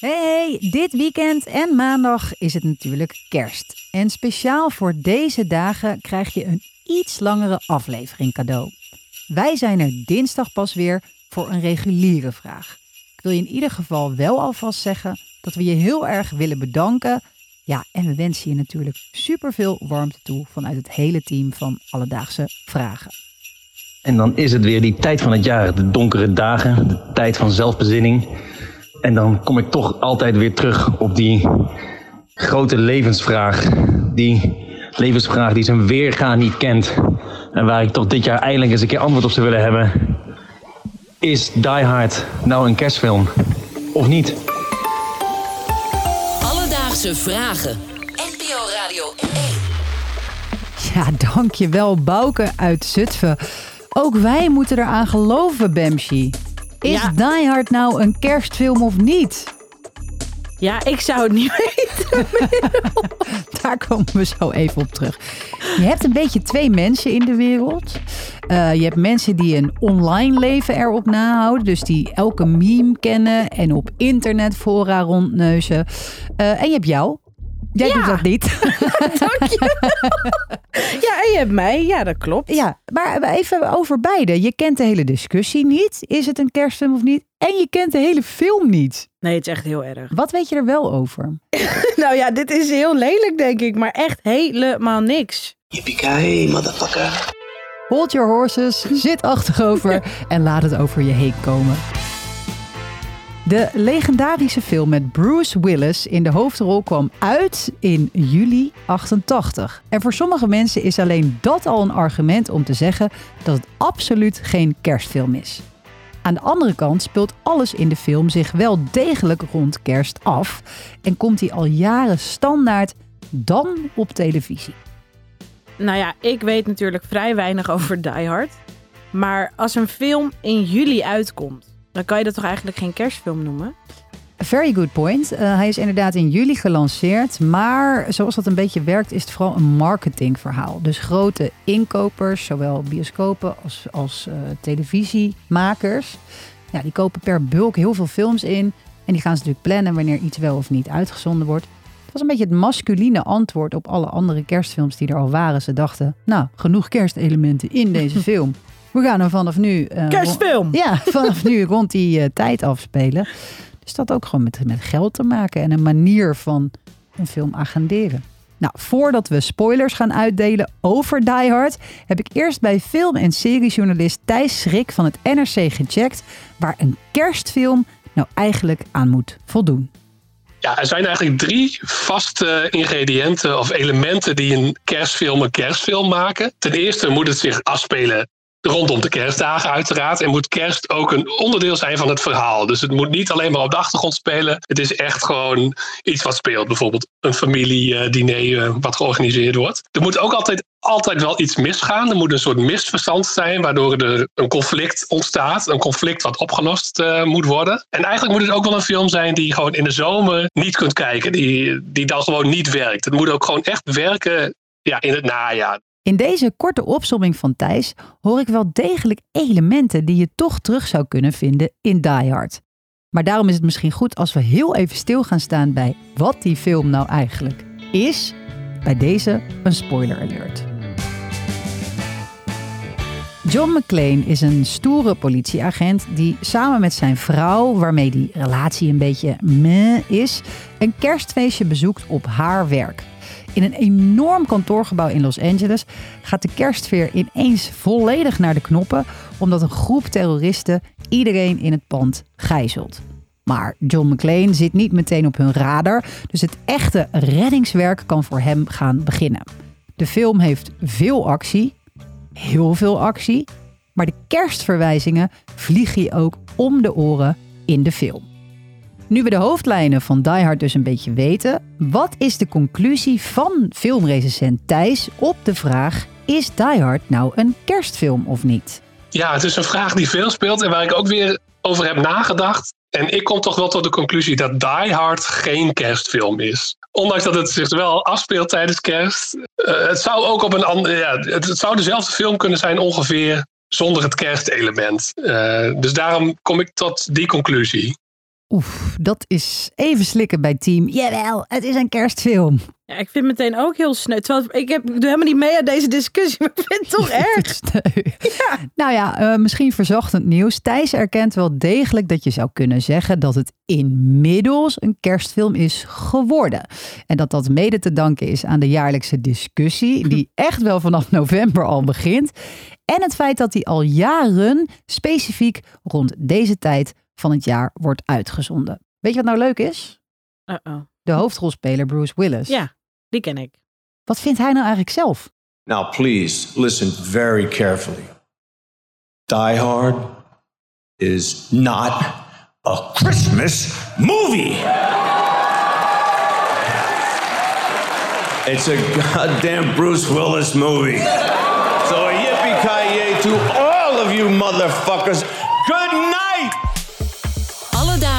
Hey, dit weekend en maandag is het natuurlijk kerst. En speciaal voor deze dagen krijg je een iets langere aflevering cadeau. Wij zijn er dinsdag pas weer voor een reguliere vraag. Ik wil je in ieder geval wel alvast zeggen dat we je heel erg willen bedanken. Ja, en we wensen je natuurlijk superveel warmte toe vanuit het hele team van Alledaagse Vragen. En dan is het weer die tijd van het jaar, de donkere dagen, de tijd van zelfbezinning. En dan kom ik toch altijd weer terug op die grote levensvraag. Die levensvraag die zijn weerga niet kent. En waar ik toch dit jaar eindelijk eens een keer antwoord op zou willen hebben. Is Die Hard nou een kerstfilm? Of niet? Alledaagse Vragen. NPO Radio 1. Ja, dankjewel Bouke uit Zutphen. Ook wij moeten eraan geloven, Bemshi. Is Ja. Die Hard nou een kerstfilm of niet? Ja, ik zou het niet weten. Daar komen we zo even op terug. Je hebt een beetje twee mensen in de wereld. Eh, je hebt mensen die een online leven erop nahouden. Dus die elke meme kennen en op internetfora rondneuzen. Eh, en je hebt jou. Jij Ja. doet dat niet. Ja, en je hebt mij. Ja, dat klopt. ja, maar even over beide. Je kent de hele discussie niet. Is het een kerstfilm of niet? En je kent de hele film niet. Nee, het is echt heel erg. Wat weet je er wel over? Nou ja, dit is heel lelijk, denk ik. Maar echt helemaal niks. Yippee motherfucker. Hold your horses, zit achterover en laat het over je heen komen. De legendarische film met Bruce Willis in de hoofdrol kwam uit in juli 88. En voor sommige mensen is alleen dat al een argument om te zeggen dat het absoluut geen kerstfilm is. Aan de andere kant speelt alles in de film zich wel degelijk rond kerst af en komt hij al jaren standaard dan op televisie. Nou ja, ik weet natuurlijk vrij weinig over Die Hard. Maar als een film in juli uitkomt, dan kan je dat toch eigenlijk geen kerstfilm noemen? Very good point. Eh, hij is inderdaad in juli gelanceerd. Maar zoals dat een beetje werkt, is het vooral een marketingverhaal. Dus grote inkopers, zowel bioscopen als, als eh, televisiemakers. Ja, die kopen per bulk heel veel films in. En die gaan ze natuurlijk plannen wanneer iets wel of niet uitgezonden wordt. Het was een beetje het masculine antwoord op alle andere kerstfilms die er al waren. Ze dachten, nou, genoeg kerstelementen in deze film. We gaan hem vanaf nu... eh, Kerstfilm! ja, vanaf nu rond die eh, tijd afspelen. Dus dat ook gewoon met, met geld te maken en een manier van een film agenderen. Nou, voordat we spoilers gaan uitdelen over Die Hard, heb ik eerst bij film- en seriejournalist Thijs Schrik van het NRC gecheckt waar een kerstfilm nou eigenlijk aan moet voldoen. Ja, er zijn eigenlijk drie vaste ingrediënten of elementen die een kerstfilm een kerstfilm maken. Ten eerste moet het zich afspelen rondom de kerstdagen uiteraard. En moet kerst ook een onderdeel zijn van het verhaal. Dus het moet niet alleen maar op de achtergrond spelen. Het is echt gewoon iets wat speelt. Bijvoorbeeld een familiediner eh, wat georganiseerd wordt. Er moet ook altijd, altijd wel iets misgaan. Er moet een soort misverstand zijn waardoor er een conflict ontstaat. Een conflict wat opgelost eh, moet worden. En eigenlijk moet het ook wel een film zijn die je gewoon in de zomer niet kunt kijken. Die, die dan gewoon niet werkt. Het moet ook gewoon echt werken ja, in het najaar. In deze korte opsomming van Thijs hoor ik wel degelijk elementen die je toch terug zou kunnen vinden in Die Hard. Maar daarom is het misschien goed als we heel even stil gaan staan bij wat die film nou eigenlijk is. Bij deze een spoiler alert. John McClane is een stoere politieagent die samen met zijn vrouw, waarmee die relatie een beetje meh is, een kerstfeestje bezoekt op haar werk. In een enorm kantoorgebouw in Los Angeles gaat de kerstsfeer ineens volledig naar de knoppen, omdat een groep terroristen iedereen in het pand gijzelt. Maar John McClane zit niet meteen op hun radar, dus het echte reddingswerk kan voor hem gaan beginnen. De film heeft veel actie, heel veel actie, maar de kerstverwijzingen vliegen je ook om de oren in de film. Nu we de hoofdlijnen van Die Hard dus een beetje weten, wat is de conclusie van filmrecensent Thijs op de vraag: is Die Hard nou een kerstfilm of niet? Ja, het is een vraag die veel speelt en waar ik ook weer over heb nagedacht. En ik kom toch wel tot de conclusie dat Die Hard geen kerstfilm is. Ondanks dat het zich wel afspeelt tijdens kerst. eh, het zou ook op een andere. Ja, het, zou dezelfde film kunnen zijn ongeveer zonder het kerstelement. Eh, dus daarom kom ik tot die conclusie. Oef, dat is even slikken bij team. Jawel, het is een kerstfilm. Ja, ik vind het meteen ook heel sneu. Terwijl ik, heb, ik doe helemaal niet mee aan deze discussie, maar ik vind het toch erg. Sneu. Nou ja, eh, misschien verzachtend nieuws. Thijs erkent wel degelijk dat je zou kunnen zeggen dat het inmiddels een kerstfilm is geworden. En dat dat mede te danken is aan de jaarlijkse discussie, die echt wel vanaf november al begint. En het feit dat hij al jaren specifiek rond deze tijd van het jaar wordt uitgezonden. Weet je wat nou leuk is? Uh-oh. De hoofdrolspeler Bruce Willis. Ja, die ken ik. Wat vindt hij nou eigenlijk zelf? Now, please listen very carefully. Die Hard is not a Christmas movie. It's a goddamn Bruce Willis movie. So, yippee ki to all of you motherfuckers. Good night!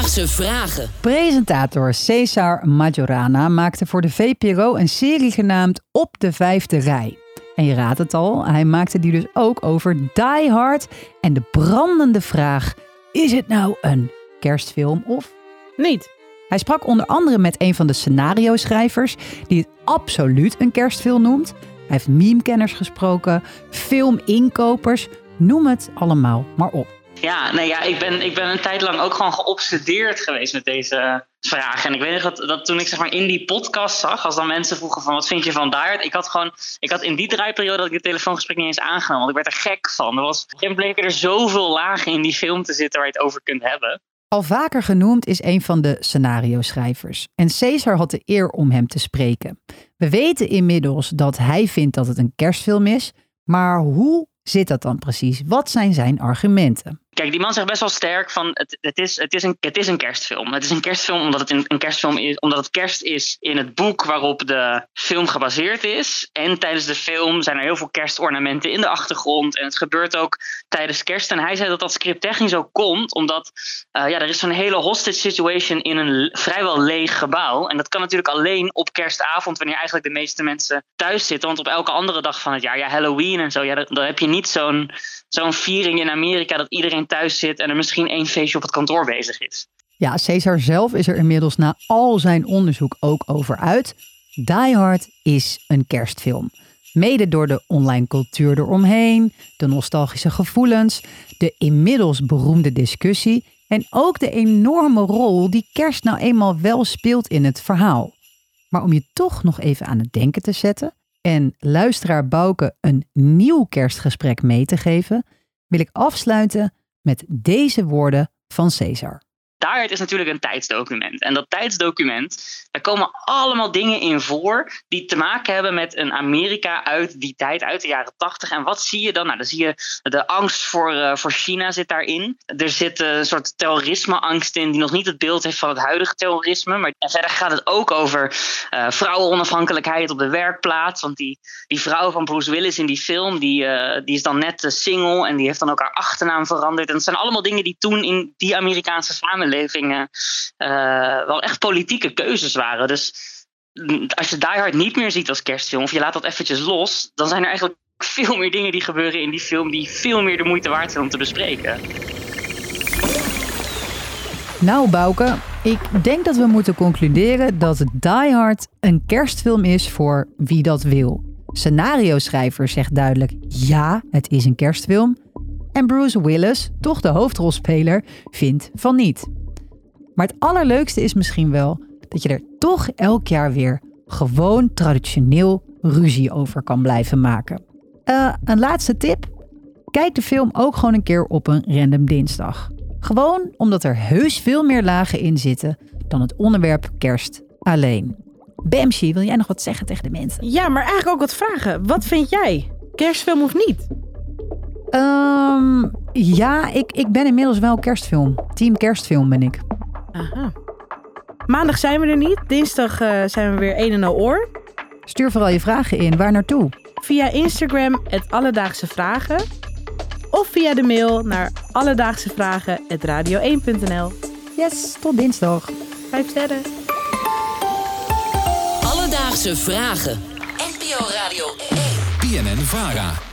Vragen. Presentator Cesar Majorana maakte voor de VPRO een serie genaamd Op de Vijfde Rij. En je raadt het al, hij maakte die dus ook over Die Hard en de brandende vraag: is het nou een kerstfilm of Niet. Hij sprak onder andere met een van de scenario-schrijvers die het absoluut een kerstfilm noemt. Hij heeft memekenners gesproken, filminkopers, noem het allemaal maar op. Ja, nee, ja ik, ben, ik ben een tijd lang ook gewoon geobsedeerd geweest met deze vraag. En ik weet nog dat, dat toen ik zeg maar in die podcast zag, als dan mensen vroegen van wat vind je van Dirt, ik had gewoon, ik had in die draaiperiode dat ik het telefoongesprek niet eens aangenomen, want ik werd er gek van. Er was, op een bleek er zoveel lagen in die film te zitten waar je het over kunt hebben. Al vaker genoemd is een van de scenario-schrijvers. En Caesar had de eer om hem te spreken. We weten inmiddels dat hij vindt dat het een kerstfilm is. Maar hoe zit dat dan precies? Wat zijn zijn argumenten? Kijk, die man zegt best wel sterk van het, het, is, het, is, een, het is een kerstfilm. Het is een kerstfilm omdat het een, een kerstfilm is, omdat het kerst is in het boek waarop de film gebaseerd is. En tijdens de film zijn er heel veel kerstornamenten in de achtergrond. En het gebeurt ook tijdens kerst. En hij zei dat dat script technisch ook komt, omdat uh, ja, er is zo'n hele hostage situation in een vrijwel leeg gebouw. En dat kan natuurlijk alleen op kerstavond, wanneer eigenlijk de meeste mensen thuis zitten. Want op elke andere dag van het jaar, ja, Halloween en zo, ja, dan heb je niet zo'n zo'n viering in Amerika dat iedereen thuis zit en er misschien één feestje op het kantoor bezig is. Ja, Cesar zelf is er inmiddels na al zijn onderzoek ook over uit. Die Hard is een kerstfilm. Mede door de online cultuur eromheen, de nostalgische gevoelens, de inmiddels beroemde discussie en ook de enorme rol die kerst nou eenmaal wel speelt in het verhaal. Maar om je toch nog even aan het denken te zetten en luisteraar Bouke een nieuw kerstgesprek mee te geven, wil ik afsluiten met deze woorden van Caesar. Daar is natuurlijk een tijdsdocument. En dat tijdsdocument, daar komen allemaal dingen in voor die te maken hebben met een Amerika uit die tijd, uit de jaren tachtig. En wat zie je dan? Nou, dan zie je de angst voor, uh, voor China zit daarin. Er zit een soort terrorisme-angst in die nog niet het beeld heeft van het huidige terrorisme. Maar verder gaat het ook over uh, vrouwenonafhankelijkheid op de werkplaats. Want die, die vrouw van Bruce Willis in die film, die, die is dan net single en die heeft dan ook haar achternaam veranderd. En dat zijn allemaal dingen die toen in die Amerikaanse samenleving uh, wel echt politieke keuzes waren. Dus als je Die Hard niet meer ziet als kerstfilm, of je laat dat eventjes los, dan zijn er eigenlijk veel meer dingen die gebeuren in die film die veel meer de moeite waard zijn om te bespreken. Nou, Bouke, ik denk dat we moeten concluderen dat Die Hard een kerstfilm is voor wie dat wil. Scenario-schrijver zegt duidelijk: ja, het is een kerstfilm. En Bruce Willis, toch de hoofdrolspeler, vindt van niet. Maar het allerleukste is misschien wel dat je er toch elk jaar weer gewoon traditioneel ruzie over kan blijven maken. Uh, een laatste tip: kijk de film ook gewoon een keer op een random dinsdag. Gewoon omdat er heus veel meer lagen in zitten dan het onderwerp kerst alleen. Bamshi, wil jij nog wat zeggen tegen de mensen? Ja, maar eigenlijk ook wat vragen. Wat vind jij? Kerstfilm of niet? Um, ja, ik, ik ben inmiddels wel kerstfilm. Team kerstfilm ben ik. Aha. Maandag zijn we er niet. Dinsdag uh, zijn we weer een en al oor. Stuur vooral je vragen in. Waar naartoe? Via Instagram, het Alledaagse Vragen. Of via de mail naar alledaagsevragen.radio1.nl. Yes, tot dinsdag. Vijf sterren. Alledaagse Vragen. NPO Radio 1. PNN Vara.